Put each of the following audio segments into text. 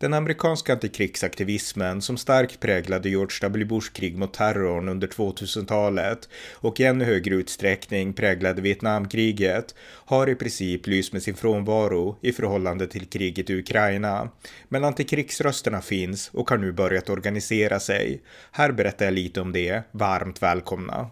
Den amerikanska antikrigsaktivismen som starkt präglade George W. Bush krig mot terrorn under 2000-talet och i ännu högre utsträckning präglade Vietnamkriget har i princip lyst med sin frånvaro i förhållande till kriget i Ukraina. Men antikrigsrösterna finns och har nu börjat organisera sig. Här berättar jag lite om det. Varmt välkomna!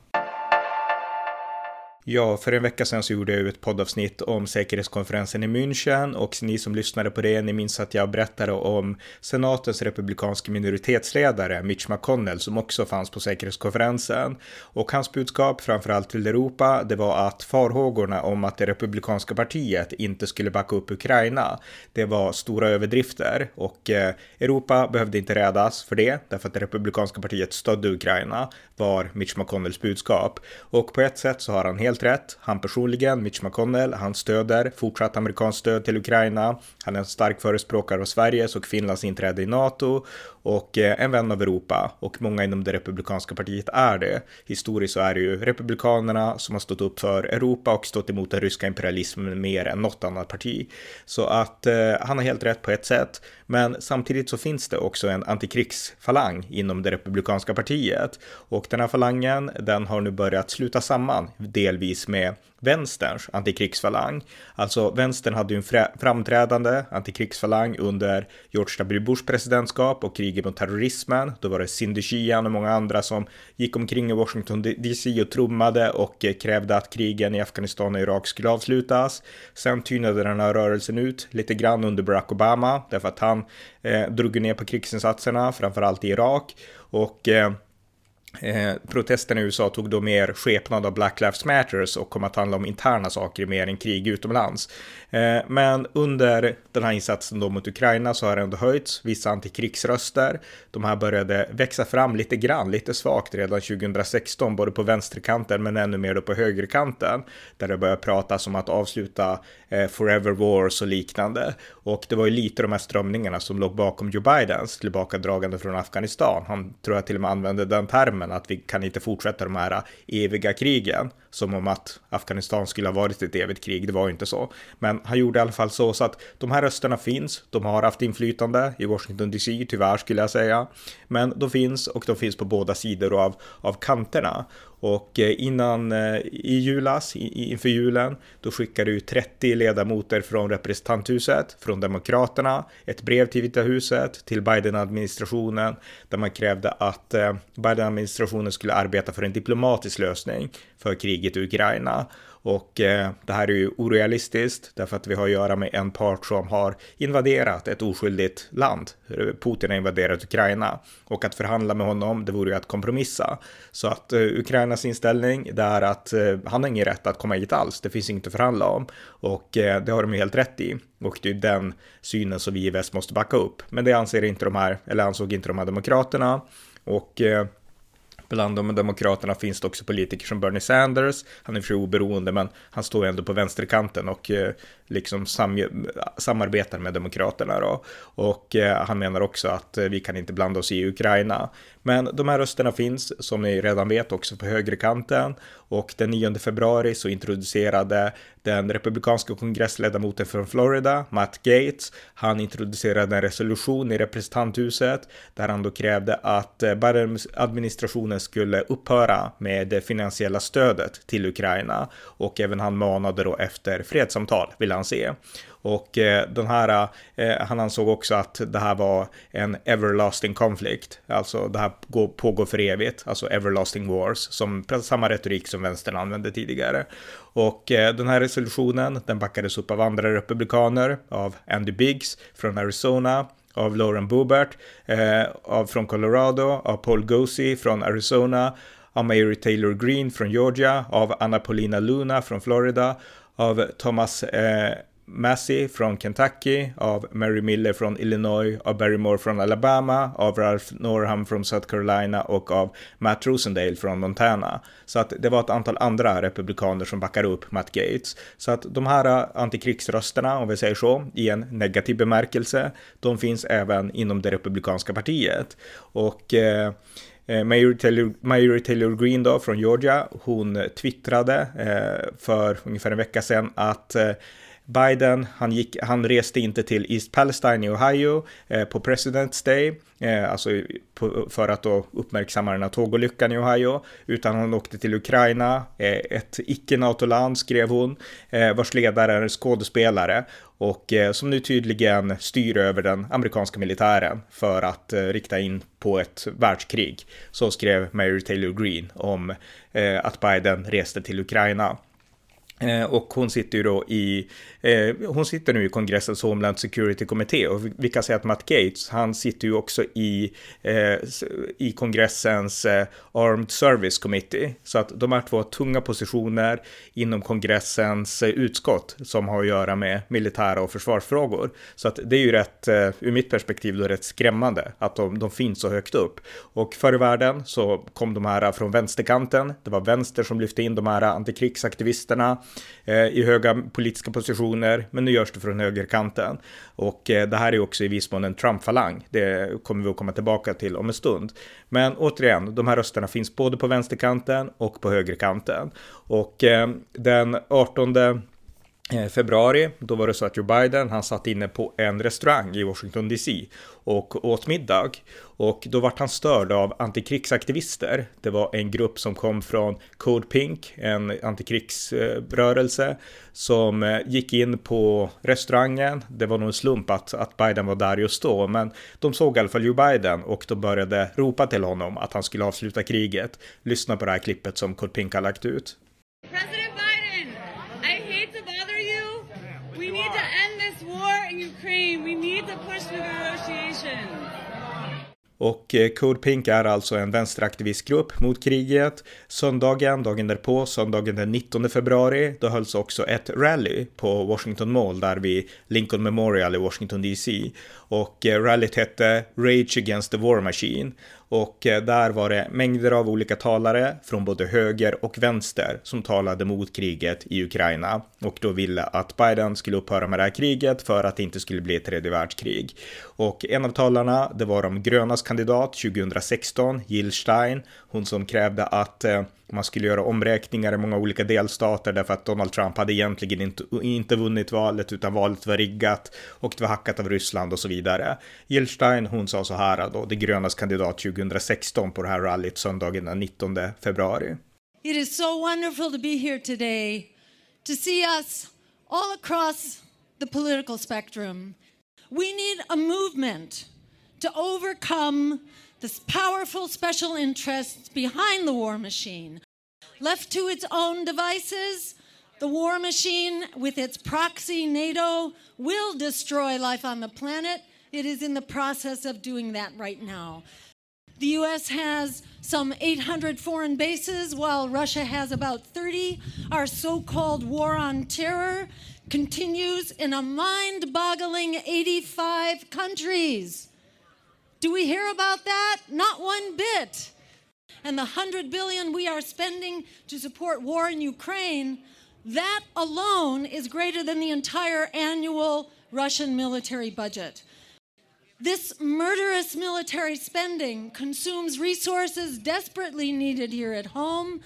Ja, för en vecka sedan så gjorde jag ett poddavsnitt om säkerhetskonferensen i München och ni som lyssnade på det, ni minns att jag berättade om senatens republikanske minoritetsledare Mitch McConnell som också fanns på säkerhetskonferensen. Och hans budskap, framförallt till Europa, det var att farhågorna om att det republikanska partiet inte skulle backa upp Ukraina, det var stora överdrifter och eh, Europa behövde inte rädas för det, därför att det republikanska partiet stödde Ukraina, var Mitch McConnells budskap. Och på ett sätt så har han helt helt rätt. Han personligen, Mitch McConnell, han stöder fortsatt amerikanskt stöd till Ukraina. Han är en stark förespråkare av Sveriges och Finlands inträde i NATO och eh, en vän av Europa och många inom det republikanska partiet är det. Historiskt så är det ju republikanerna som har stått upp för Europa och stått emot den ryska imperialismen mer än något annat parti. Så att eh, han har helt rätt på ett sätt, men samtidigt så finns det också en antikrigsfalang inom det republikanska partiet och den här falangen, den har nu börjat sluta samman delvis med vänsterns antikrigsfalang. Alltså vänstern hade ju en framträdande antikrigsfalang under George W. Bush presidentskap och kriget mot terrorismen. Då var det Cindy Sheehan och många andra som gick omkring i Washington DC och trummade och eh, krävde att krigen i Afghanistan och Irak skulle avslutas. Sen tynade den här rörelsen ut lite grann under Barack Obama därför att han eh, drog ner på krigsinsatserna, framförallt i Irak. Och eh, Eh, protesterna i USA tog då mer skepnad av Black Lives Matters och kom att handla om interna saker mer än krig utomlands. Eh, men under den här insatsen då mot Ukraina så har det ändå höjts vissa antikrigsröster. De här började växa fram lite grann, lite svagt redan 2016, både på vänsterkanten men ännu mer då på högerkanten, där det började pratas om att avsluta eh, forever wars och liknande. Och det var ju lite de här strömningarna som låg bakom Joe Bidens tillbakadragande från Afghanistan. Han tror jag till och med använde den termen att vi kan inte fortsätta de här eviga krigen som om att Afghanistan skulle ha varit ett evigt krig. Det var ju inte så, men han gjorde i alla fall så så att de här rösterna finns. De har haft inflytande i Washington DC, tyvärr skulle jag säga, men de finns och de finns på båda sidor av av kanterna och eh, innan eh, i julas, inför julen, då skickade ju 30 ledamöter från representanthuset, från Demokraterna, ett brev till Vita huset, till Biden-administrationen, där man krävde att eh, Biden-administrationen skulle arbeta för en diplomatisk lösning för kriget i Ukraina. Och eh, det här är ju orealistiskt därför att vi har att göra med en part som har invaderat ett oskyldigt land. Putin har invaderat Ukraina och att förhandla med honom, det vore ju att kompromissa. Så att eh, Ukrainas inställning, det är att eh, han har ingen rätt att komma hit alls. Det finns inget att förhandla om och eh, det har de ju helt rätt i. Och det är den synen som vi i väst måste backa upp. Men det anser inte de här, eller ansåg inte de här demokraterna. Och eh, Bland de demokraterna finns det också politiker som Bernie Sanders. Han är för oberoende, men han står ändå på vänsterkanten och eh, liksom sam samarbetar med demokraterna då. Och eh, han menar också att eh, vi kan inte blanda oss i Ukraina. Men de här rösterna finns, som ni redan vet, också på högerkanten. Och den 9 februari så introducerade den republikanska kongressledamoten från Florida, Matt Gates, han introducerade en resolution i representanthuset där han då krävde att eh, Biden-administrationen skulle upphöra med det finansiella stödet till Ukraina och även han manade då efter fredssamtal, vill han se. Och eh, den här, eh, han ansåg också att det här var en everlasting conflict, alltså det här går, pågår för evigt, alltså everlasting wars, som samma retorik som vänstern använde tidigare. Och eh, den här resolutionen, den backades upp av andra republikaner, av Andy Biggs från Arizona, av Lauren Boebert eh, av, från Colorado, av Paul Gosey från Arizona, av Mary Taylor Green från Georgia, av Anna Paulina Luna från Florida, av Thomas eh, Massey från Kentucky, av Mary Miller från Illinois, av Barry Moore från Alabama, av Ralph Norham från South Carolina och av Matt Rosendale från Montana. Så att det var ett antal andra republikaner som backade upp Matt Gates. Så att de här eh, antikrigsrösterna, om vi säger så, i en negativ bemärkelse, de finns även inom det republikanska partiet. Och eh, Eh, Mayor Taylor, Mayor Taylor Green då från Georgia, hon twittrade eh, för ungefär en vecka sedan att eh, Biden, han, gick, han reste inte till East Palestine i Ohio eh, på President's Day, eh, alltså på, för att då uppmärksamma den här tågolyckan i Ohio, utan han åkte till Ukraina, eh, ett icke-NATO-land skrev hon, eh, vars ledare är skådespelare och eh, som nu tydligen styr över den amerikanska militären för att eh, rikta in på ett världskrig. Så skrev Mary Taylor Greene om eh, att Biden reste till Ukraina. Eh, och hon sitter ju då i, eh, hon sitter nu i kongressens Homeland Security Committee och vi kan säga att Matt Gates, han sitter ju också i, eh, i kongressens eh, Armed Service Committee. Så att de här två tunga positioner inom kongressens eh, utskott som har att göra med militära och försvarsfrågor. Så att det är ju rätt, eh, ur mitt perspektiv då rätt skrämmande att de, de finns så högt upp. Och förr i världen så kom de här från vänsterkanten, det var vänster som lyfte in de här antikrigsaktivisterna Eh, i höga politiska positioner, men nu görs det från högerkanten. Och eh, det här är också i viss mån en Trump-falang. Det kommer vi att komma tillbaka till om en stund. Men återigen, de här rösterna finns både på vänsterkanten och på högerkanten. Och eh, den 18 Eh, februari, då var det så att Joe Biden, han satt inne på en restaurang i Washington DC och åt middag. Och då vart han störd av antikrigsaktivister. Det var en grupp som kom från Code Pink, en antikrigsrörelse, som eh, gick in på restaurangen. Det var nog en slump att, att Biden var där just då, men de såg i alla fall Joe Biden och de började ropa till honom att han skulle avsluta kriget. Lyssna på det här klippet som Code Pink har lagt ut. President Och eh, Code Pink är alltså en vänsteraktivistgrupp mot kriget. Söndagen, dagen därpå, söndagen den 19 februari, då hölls också ett rally på Washington Mall där vid Lincoln Memorial i Washington DC. Och eh, rallyt hette Rage Against the War Machine och eh, där var det mängder av olika talare från både höger och vänster som talade mot kriget i Ukraina och då ville att Biden skulle upphöra med det här kriget för att det inte skulle bli ett tredje världskrig. Och en av talarna, det var de grönas kandidat 2016, Jill Stein, hon som krävde att eh, man skulle göra omräkningar i många olika delstater därför att Donald Trump hade egentligen inte, inte vunnit valet utan valet var riggat och det var hackat av Ryssland och så vidare. Gilstein, hon sa så här då, det grönas kandidat 2016 på det här rallyt söndagen den 19 februari. It is so wonderful to be here today to see us all across the political spectrum. We need a movement to overcome the powerful special interests behind the war machine. Left to its own devices, the war machine, with its proxy NATO, will destroy life on the planet. It is in the process of doing that right now. The U.S. has some 800 foreign bases, while Russia has about 30. Our so called war on terror continues in a mind boggling 85 countries. Do we hear about that? Not one bit. And the 100 billion we are spending to support war in Ukraine, that alone is greater than the entire annual Russian military budget. This murderous military spending consumes resources desperately needed here at home.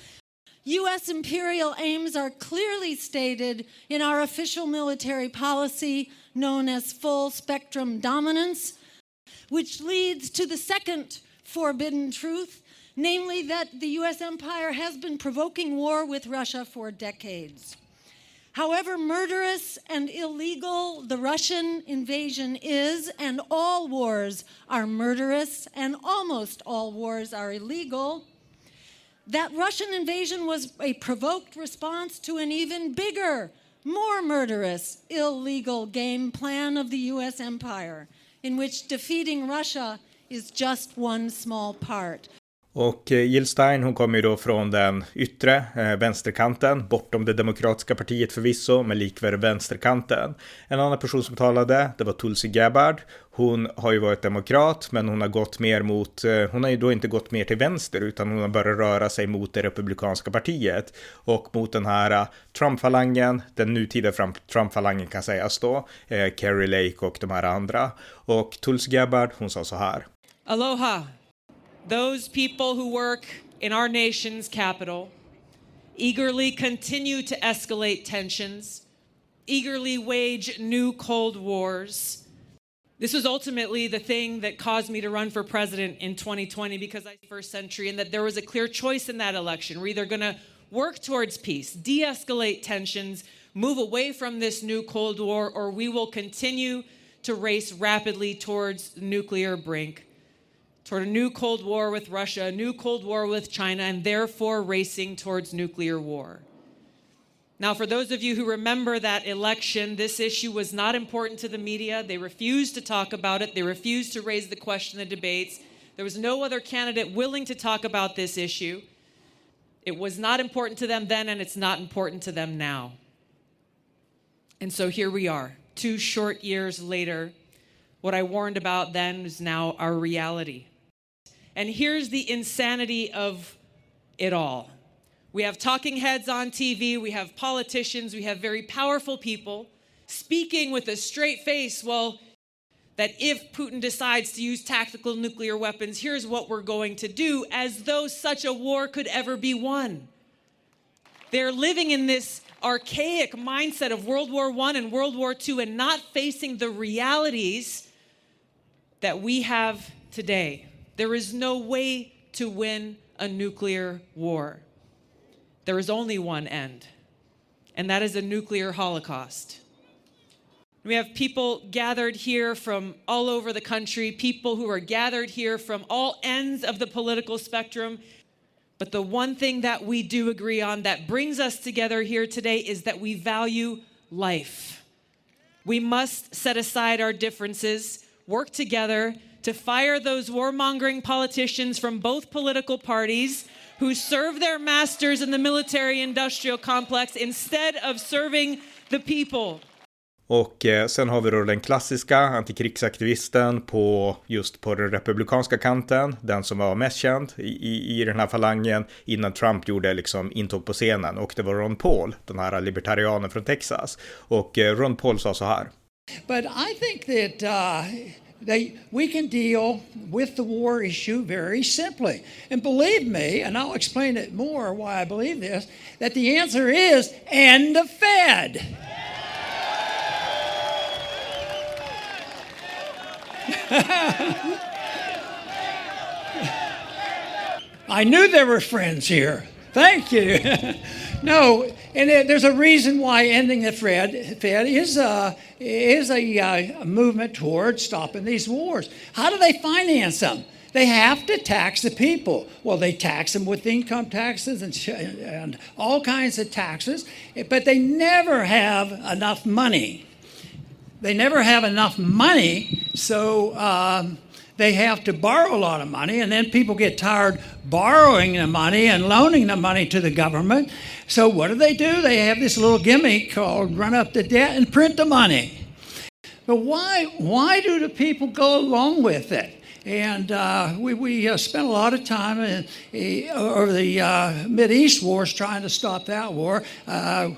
U.S. imperial aims are clearly stated in our official military policy known as full spectrum dominance which leads to the second forbidden truth, namely that the US empire has been provoking war with Russia for decades. However murderous and illegal the Russian invasion is, and all wars are murderous and almost all wars are illegal, that Russian invasion was a provoked response to an even bigger, more murderous, illegal game plan of the US empire in which defeating Russia is just one small part. Och eh, Jill Stein, hon kommer ju då från den yttre eh, vänsterkanten, bortom det demokratiska partiet förvisso, men likväl vänsterkanten. En annan person som talade, det var Tulsi Gabbard. Hon har ju varit demokrat, men hon har gått mer mot, eh, hon har ju då inte gått mer till vänster, utan hon har börjat röra sig mot det republikanska partiet och mot den här eh, Trump-falangen, den nutida Trump-falangen kan sägas då, eh, Kerry Lake och de här andra. Och Tulsi Gabbard, hon sa så här. Aloha. Those people who work in our nation's capital eagerly continue to escalate tensions, eagerly wage new Cold Wars. This was ultimately the thing that caused me to run for president in 2020 because I first century and that there was a clear choice in that election. We're either going to work towards peace, de-escalate tensions, move away from this new Cold War, or we will continue to race rapidly towards nuclear brink toward a new Cold War with Russia, a new Cold War with China, and therefore racing towards nuclear war. Now, for those of you who remember that election, this issue was not important to the media. They refused to talk about it, they refused to raise the question in the debates. There was no other candidate willing to talk about this issue. It was not important to them then, and it's not important to them now. And so here we are, two short years later. What I warned about then is now our reality. And here's the insanity of it all we have talking heads on TV, we have politicians, we have very powerful people speaking with a straight face, well, that if Putin decides to use tactical nuclear weapons, here's what we're going to do, as though such a war could ever be won. They're living in this archaic mindset of World War I and World War II and not facing the realities that we have today. There is no way to win a nuclear war. There is only one end, and that is a nuclear holocaust. We have people gathered here from all over the country, people who are gathered here from all ends of the political spectrum. But the one thing that we do agree on that brings us together here today is that we value life. We must set aside our differences, work together to fire those warmongering politicians from both political parties who serve their masters in the military industrial complex instead of serving the people. Och eh, sen har vi då den klassiska antikrigsaktivisten på just på den republikanska kanten, den som var mest känd i, i, i den här falangen innan Trump gjorde liksom intåg på scenen och det var Ron Paul, den här libertarianen från Texas. Och eh, Ron Paul sa så här. But I think that uh... They, we can deal with the war issue very simply. And believe me, and I'll explain it more why I believe this, that the answer is end the Fed. I knew there were friends here. Thank you. no, and there's a reason why ending the Fed, Fed is a, is a, uh, a movement towards stopping these wars. How do they finance them? They have to tax the people. Well, they tax them with income taxes and, and all kinds of taxes, but they never have enough money. They never have enough money, so um, they have to borrow a lot of money, and then people get tired borrowing the money and loaning the money to the government. So, what do they do? They have this little gimmick called run up the debt and print the money. But why, why do the people go along with it? And uh, we, we uh, spent a lot of time in, uh, over the uh, East wars trying to stop that war. Uh,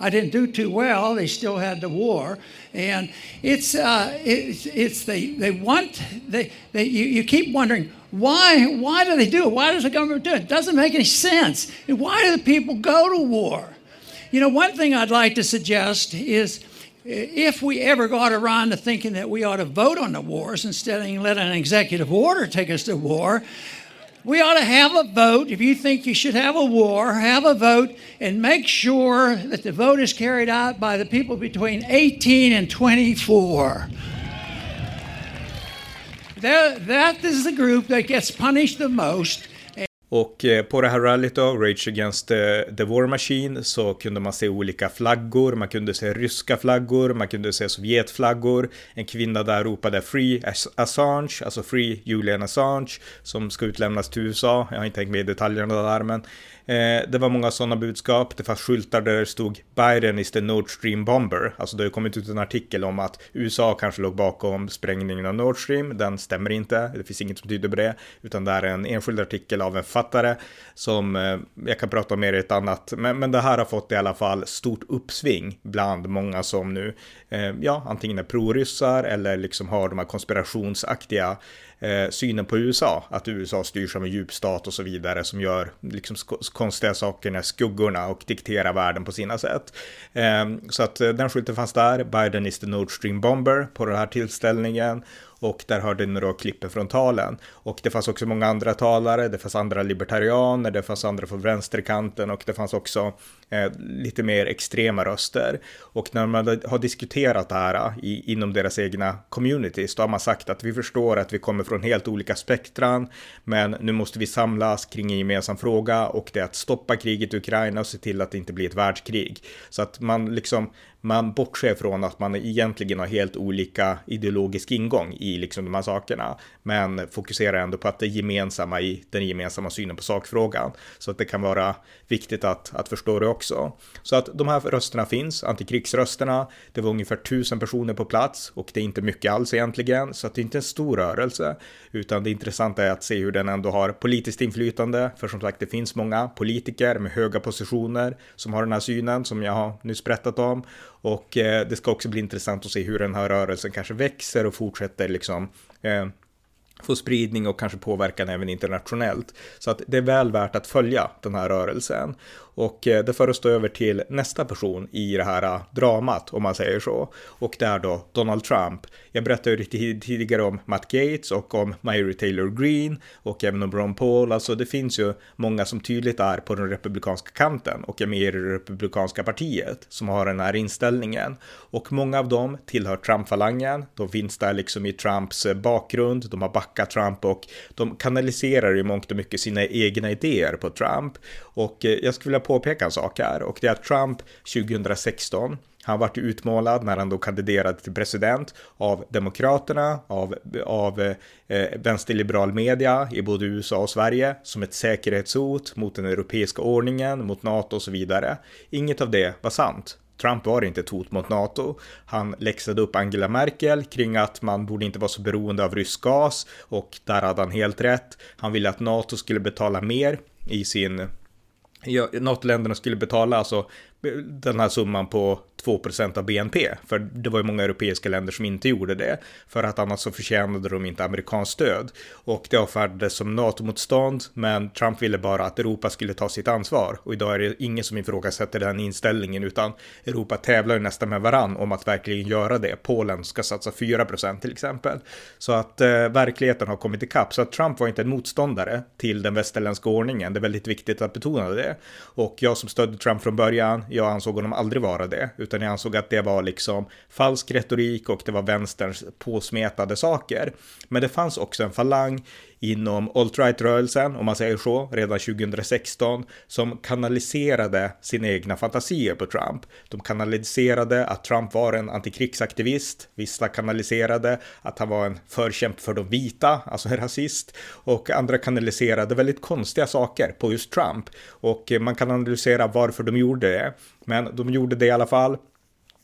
I didn't do too well. They still had the war. And it's, uh, it's, it's they, they want, they, they, you, you keep wondering, why, why do they do it? Why does the government do it? It doesn't make any sense. Why do the people go to war? You know, one thing I'd like to suggest is if we ever got around to thinking that we ought to vote on the wars instead of let an executive order take us to war, we ought to have a vote. If you think you should have a war, have a vote and make sure that the vote is carried out by the people between 18 and 24. That, that is the group that gets punished the most Och eh, på det här rallyt då, Rage Against the, the War Machine, så kunde man se olika flaggor. Man kunde se ryska flaggor, man kunde se Sovjetflaggor. En kvinna där ropade Free Assange, alltså Free Julian Assange, som ska utlämnas till USA. Jag har inte tänkt med i detaljerna där, men Eh, det var många sådana budskap. Det fanns skyltar där det stod Biden is the Nord Stream bomber. Alltså det har kommit ut en artikel om att USA kanske låg bakom sprängningen av Nord Stream. Den stämmer inte. Det finns inget som tyder på det, utan det är en enskild artikel av en fattare som eh, jag kan prata om mer i ett annat. Men, men det här har fått i alla fall stort uppsving bland många som nu, eh, ja, antingen är proryssar eller liksom har de här konspirationsaktiga eh, synen på USA, att USA styrs av en djupstat och så vidare som gör liksom konstiga saker när skuggorna och dikterar världen på sina sätt. Eh, så att eh, den skylten fanns där, Biden is the Nord Stream Bomber på den här tillställningen och där hörde ni då klippen från talen. Och det fanns också många andra talare, det fanns andra libertarianer, det fanns andra från vänsterkanten och det fanns också eh, lite mer extrema röster. Och när man har diskuterat det här eh, i, inom deras egna communities, då har man sagt att vi förstår att vi kommer från helt olika spektran, men nu måste vi samlas kring en gemensam fråga och det är att stoppa kriget i Ukraina och se till att det inte blir ett världskrig. Så att man liksom man bortser från att man egentligen har helt olika ideologisk ingång i liksom de här sakerna, men fokuserar ändå på att det gemensamma i den gemensamma synen på sakfrågan. Så att det kan vara viktigt att, att förstå det också. Så att de här rösterna finns, antikrigsrösterna, det var ungefär tusen personer på plats och det är inte mycket alls egentligen, så att det är inte en stor rörelse, utan det intressanta är att se hur den ändå har politiskt inflytande, för som sagt det finns många politiker med höga positioner som har den här synen som jag har nyss berättat om och eh, det ska också bli intressant att se hur den här rörelsen kanske växer och fortsätter liksom eh, få spridning och kanske påverkan även internationellt. Så att det är väl värt att följa den här rörelsen. Och eh, det för oss då över till nästa person i det här eh, dramat, om man säger så. Och det är då Donald Trump. Jag berättade ju tidigare om Matt Gates och om Mary Taylor Green och även om Ron Paul. Alltså det finns ju många som tydligt är på den republikanska kanten och är med i det republikanska partiet som har den här inställningen. Och många av dem tillhör Trump-falangen. De finns där liksom i Trumps eh, bakgrund. De har backat Trump och de kanaliserar i mångt och mycket sina egna idéer på Trump. Och jag skulle vilja påpeka en sak här och det är att Trump 2016 han vart utmålad när han då kandiderade till president av Demokraterna, av, av eh, vänsterliberal media i både USA och Sverige som ett säkerhetshot mot den europeiska ordningen, mot NATO och så vidare. Inget av det var sant. Trump var inte ett hot mot NATO. Han läxade upp Angela Merkel kring att man borde inte vara så beroende av rysk gas och där hade han helt rätt. Han ville att NATO skulle betala mer i sin ja, länderna skulle betala alltså den här summan på 2% av BNP. För det var ju många europeiska länder som inte gjorde det. För att annars så förtjänade de inte amerikanskt stöd. Och det avfärdades som NATO-motstånd, men Trump ville bara att Europa skulle ta sitt ansvar. Och idag är det ingen som ifrågasätter den inställningen, utan Europa tävlar ju nästan med varann om att verkligen göra det. Polen ska satsa 4% till exempel. Så att eh, verkligheten har kommit ikapp. Så att Trump var inte en motståndare till den västerländska ordningen. Det är väldigt viktigt att betona det. Och jag som stödde Trump från början, jag ansåg honom aldrig vara det, utan jag ansåg att det var liksom falsk retorik och det var vänsterns påsmetade saker. Men det fanns också en falang inom alt-right-rörelsen, om man säger så, redan 2016, som kanaliserade sina egna fantasier på Trump. De kanaliserade att Trump var en antikrigsaktivist, vissa kanaliserade att han var en förkämpe för de vita, alltså en rasist, och andra kanaliserade väldigt konstiga saker på just Trump. Och man kan analysera varför de gjorde det, men de gjorde det i alla fall.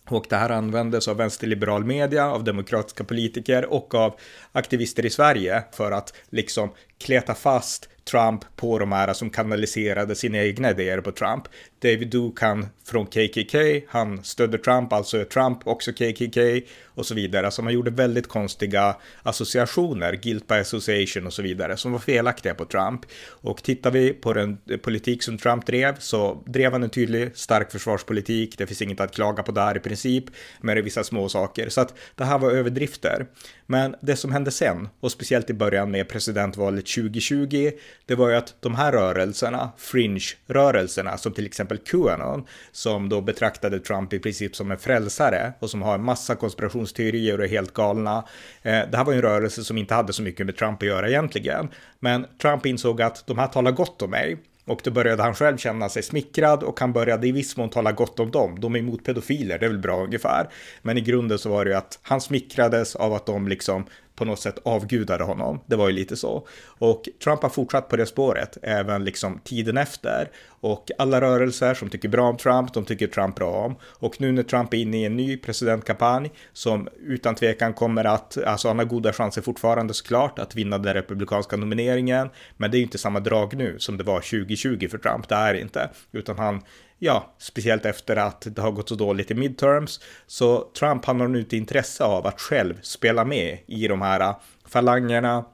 Och det här användes av vänsterliberal media, av demokratiska politiker och av aktivister i Sverige för att liksom kleta fast Trump på de här som kanaliserade sina egna idéer på Trump. David Duke från KKK, han stödde Trump, alltså är Trump också KKK och så vidare. Alltså man gjorde väldigt konstiga associationer, guilt by association och så vidare, som var felaktiga på Trump. Och tittar vi på den politik som Trump drev så drev han en tydlig, stark försvarspolitik. Det finns inget att klaga på där i princip, men det är vissa små saker. Så att det här var överdrifter. Men det som hände sen, och speciellt i början med presidentvalet 2020, det var ju att de här rörelserna, fringe-rörelserna, som till exempel Qanon, som då betraktade Trump i princip som en frälsare och som har en massa konspirationsteorier och är helt galna. Eh, det här var ju en rörelse som inte hade så mycket med Trump att göra egentligen. Men Trump insåg att de här talar gott om mig. Och då började han själv känna sig smickrad och han började i viss mån tala gott om dem. De är emot pedofiler, det är väl bra ungefär. Men i grunden så var det ju att han smickrades av att de liksom på något sätt avgudade honom. Det var ju lite så. Och Trump har fortsatt på det spåret även liksom tiden efter. Och alla rörelser som tycker bra om Trump, de tycker Trump bra om. Och nu när Trump är inne i en ny presidentkampanj som utan tvekan kommer att, alltså han har goda chanser fortfarande såklart att vinna den republikanska nomineringen. Men det är ju inte samma drag nu som det var 2020 för Trump, det är det inte. Utan han ja, speciellt efter att det har gått så dåligt i midterms. Så Trump han har nu ett intresse av att själv spela med i de här äh, falangerna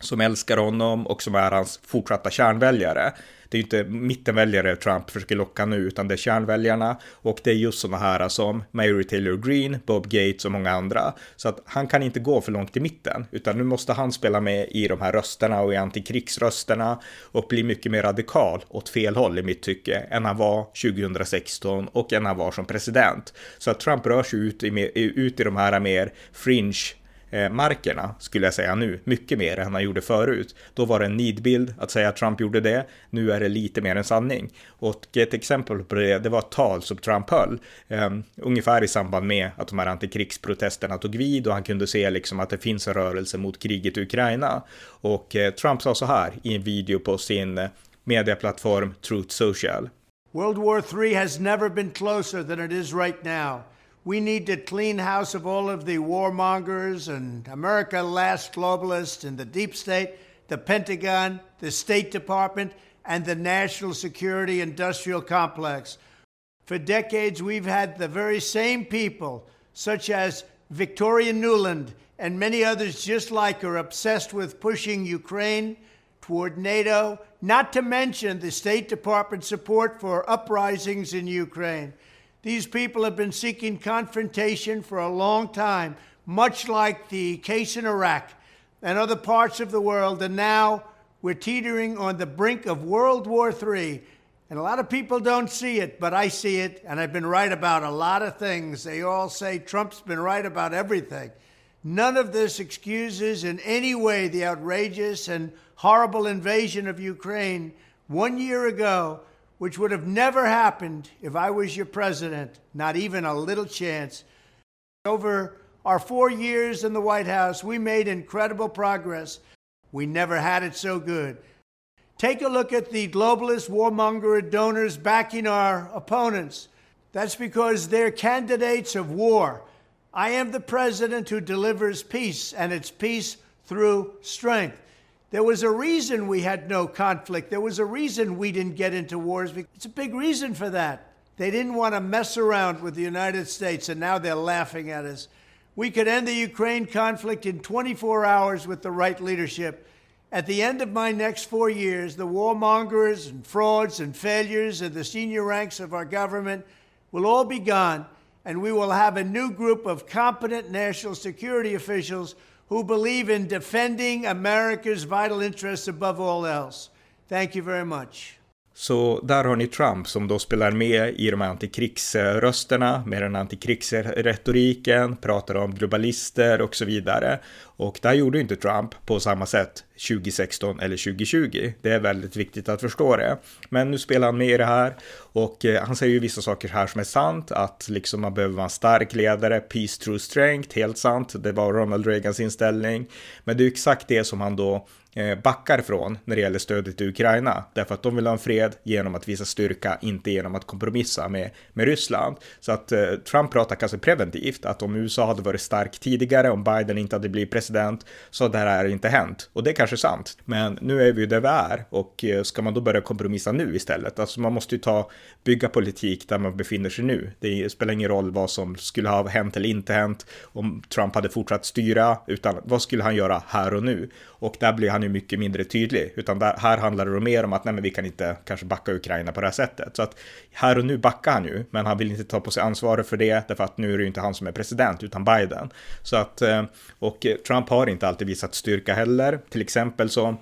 som älskar honom och som är hans fortsatta kärnväljare det är ju inte mittenväljare Trump försöker locka nu, utan det är kärnväljarna och det är just sådana här som Mary Taylor Greene, Bob Gates och många andra. Så att han kan inte gå för långt i mitten, utan nu måste han spela med i de här rösterna och i antikrigsrösterna och bli mycket mer radikal åt fel håll i mitt tycke än han var 2016 och än han var som president. Så att Trump rör sig ut i, ut i de här mer fringe Eh, markerna, skulle jag säga nu, mycket mer än han gjorde förut. Då var det en nidbild att säga att Trump gjorde det, nu är det lite mer en sanning. Och ett exempel på det, det var ett tal som Trump höll, um, ungefär i samband med att de här antikrigsprotesterna tog vid och han kunde se liksom att det finns en rörelse mot kriget i Ukraina. Och uh, Trump sa så här i en video på sin eh, medieplattform Truth Social. World War III has never been closer than it is right now. We need to clean house of all of the warmongers and America last globalists in the deep state, the Pentagon, the State Department, and the national security industrial complex. For decades, we've had the very same people, such as Victoria Nuland and many others just like her, obsessed with pushing Ukraine toward NATO, not to mention the State Department support for uprisings in Ukraine. These people have been seeking confrontation for a long time, much like the case in Iraq and other parts of the world. And now we're teetering on the brink of World War III. And a lot of people don't see it, but I see it, and I've been right about a lot of things. They all say Trump's been right about everything. None of this excuses in any way the outrageous and horrible invasion of Ukraine one year ago which would have never happened if I was your president, not even a little chance. Over our four years in the White House, we made incredible progress. We never had it so good. Take a look at the globalist warmonger donors backing our opponents. That's because they're candidates of war. I am the president who delivers peace, and it's peace through strength. There was a reason we had no conflict. There was a reason we didn't get into wars. It's a big reason for that. They didn't want to mess around with the United States, and now they're laughing at us. We could end the Ukraine conflict in 24 hours with the right leadership. At the end of my next four years, the warmongers and frauds and failures of the senior ranks of our government will all be gone, and we will have a new group of competent national security officials who believe in defending America's vital interests above all else. Thank you very much. Så där har ni Trump som då spelar med i de här antikrigsrösterna med den antikrigsretoriken, pratar om globalister och så vidare. Och där gjorde inte Trump på samma sätt 2016 eller 2020. Det är väldigt viktigt att förstå det. Men nu spelar han med i det här och eh, han säger ju vissa saker här som är sant, att liksom man behöver vara en stark ledare, peace through strength, helt sant. Det var Ronald Reagans inställning. Men det är exakt det som han då eh, backar från när det gäller stödet till Ukraina. Därför att de vill ha en fred genom att visa styrka, inte genom att kompromissa med, med Ryssland. Så att eh, Trump pratar kanske preventivt, att om USA hade varit stark tidigare, om Biden inte hade blivit president, så hade det här inte hänt. Och det kanske kanske sant. Men nu är vi ju där vi är och eh, ska man då börja kompromissa nu istället? Alltså man måste ju ta, bygga politik där man befinner sig nu. Det spelar ingen roll vad som skulle ha hänt eller inte hänt om Trump hade fortsatt styra, utan vad skulle han göra här och nu? Och där blir han ju mycket mindre tydlig, utan där, här handlar det mer om att nej, men vi kan inte kanske backa Ukraina på det här sättet. Så att här och nu backar han ju, men han vill inte ta på sig ansvaret för det, därför att nu är det ju inte han som är president, utan Biden. Så att, eh, och Trump har inte alltid visat styrka heller. Till exempel så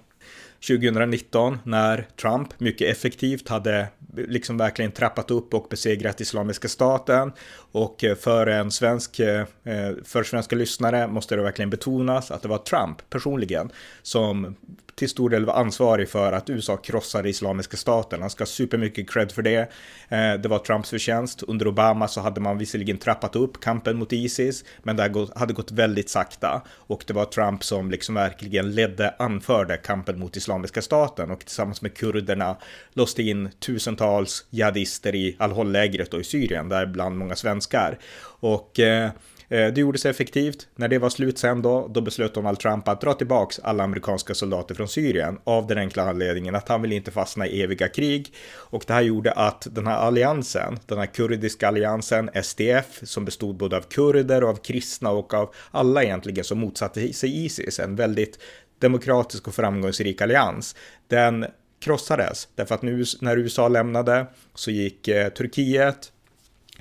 2019 när Trump mycket effektivt hade liksom verkligen trappat upp och besegrat Islamiska staten. Och eh, för en svensk, eh, eh, för svenska lyssnare måste det verkligen betonas att det var Trump personligen som till stor del var ansvarig för att USA krossade Islamiska staten. Han ska ha supermycket cred för det. Eh, det var Trumps förtjänst. Under Obama så hade man visserligen trappat upp kampen mot Isis, men det hade gått väldigt sakta. Och det var Trump som liksom verkligen ledde, anförde kampen mot Islamiska staten och tillsammans med kurderna låste in tusentals jihadister i Al-Hol-lägret och i Syrien, däribland många svenskar. Och eh, Eh, Eh, det gjordes effektivt. När det var slut sen då, då beslöt Donald Trump att dra tillbaks alla amerikanska soldater från Syrien av den enkla anledningen att han vill inte fastna i eviga krig. Och det här gjorde att den här alliansen, den här kurdiska alliansen SDF, som bestod både av kurder och av kristna och av alla egentligen som motsatte sig Isis, en väldigt demokratisk och framgångsrik allians, den krossades därför att nu när USA lämnade så gick eh, Turkiet,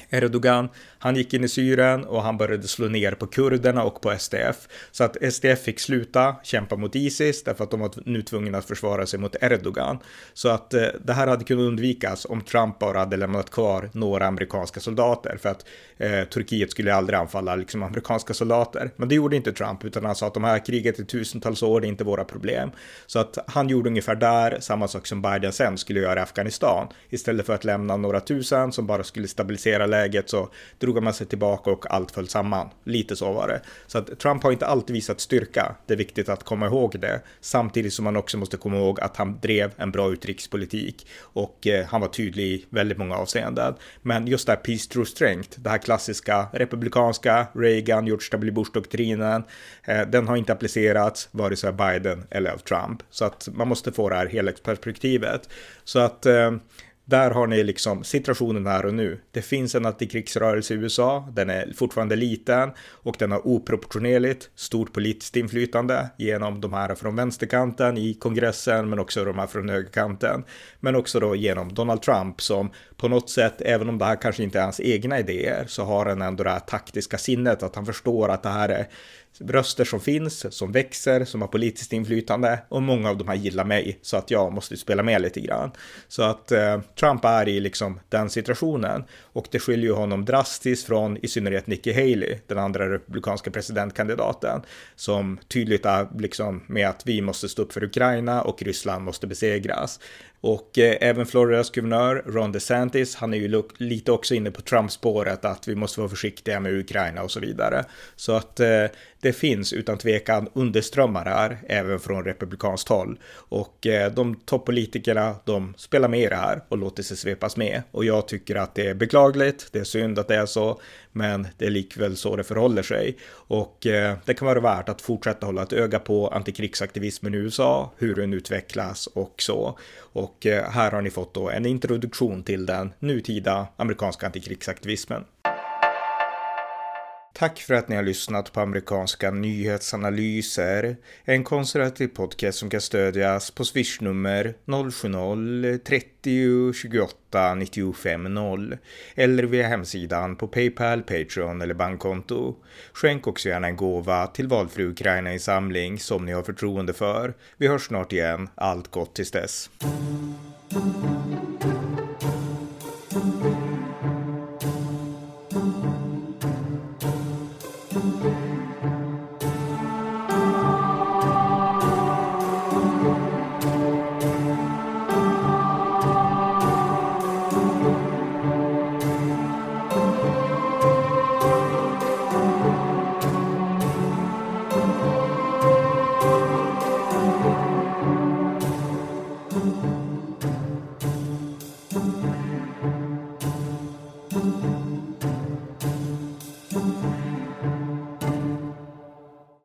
Erdogan, han gick in i Syrien och han började slå ner på kurderna och på SDF. Så att SDF fick sluta kämpa mot Isis därför att de var nu tvungna att försvara sig mot Erdogan. Så att eh, det här hade kunnat undvikas om Trump bara hade lämnat kvar några amerikanska soldater för att eh, Turkiet skulle aldrig anfalla liksom amerikanska soldater. Men det gjorde inte Trump utan han sa att de här kriget i tusentals år, det är inte våra problem. Så att han gjorde ungefär där samma sak som Biden sen skulle göra i Afghanistan. Istället för att lämna några tusen som bara skulle stabilisera läget så drog drog man sig tillbaka och allt föll samman. Lite så var det. Så att Trump har inte alltid visat styrka. Det är viktigt att komma ihåg det. Samtidigt som man också måste komma ihåg att han drev en bra utrikespolitik och eh, han var tydlig i väldigt många avseenden. Men just det här peace through strength, det här klassiska republikanska Reagan, George W. Bush-doktrinen, eh, den har inte applicerats vare sig av Biden eller av Trump. Så att man måste få det här helhetsperspektivet. Så att eh, där har ni liksom situationen här och nu. Det finns en antikrigsrörelse i USA, den är fortfarande liten och den har oproportionerligt stort politiskt inflytande genom de här från vänsterkanten i kongressen men också de här från högerkanten. Men också då genom Donald Trump som på något sätt, även om det här kanske inte är hans egna idéer, så har han ändå det här taktiska sinnet att han förstår att det här är röster som finns, som växer, som har politiskt inflytande och många av de här gillar mig så att jag måste spela med lite grann. Så att eh, Trump är i liksom den situationen och det skiljer ju honom drastiskt från i synnerhet Nikki Haley, den andra republikanska presidentkandidaten, som tydligt är liksom med att vi måste stå upp för Ukraina och Ryssland måste besegras. Och eh, även Floridas guvernör Ron DeSantis, han är ju lite också inne på Trump-spåret att vi måste vara försiktiga med Ukraina och så vidare. Så att eh, det finns utan tvekan underströmmar här, även från republikanskt håll. Och eh, de toppolitikerna, de spelar med i det här och låter sig svepas med. Och jag tycker att det är beklagligt, det är synd att det är så, men det är likväl så det förhåller sig. Och eh, det kan vara värt att fortsätta hålla ett öga på antikrigsaktivismen i USA, hur den utvecklas och så. Och eh, här har ni fått då en introduktion till den nutida amerikanska antikrigsaktivismen. Tack för att ni har lyssnat på amerikanska nyhetsanalyser. En konservativ podcast som kan stödjas på swishnummer 070-30 28 95 0 eller via hemsidan på Paypal, Patreon eller bankkonto. Skänk också gärna en gåva till valfri Ukraina-insamling som ni har förtroende för. Vi hörs snart igen. Allt gott tills dess.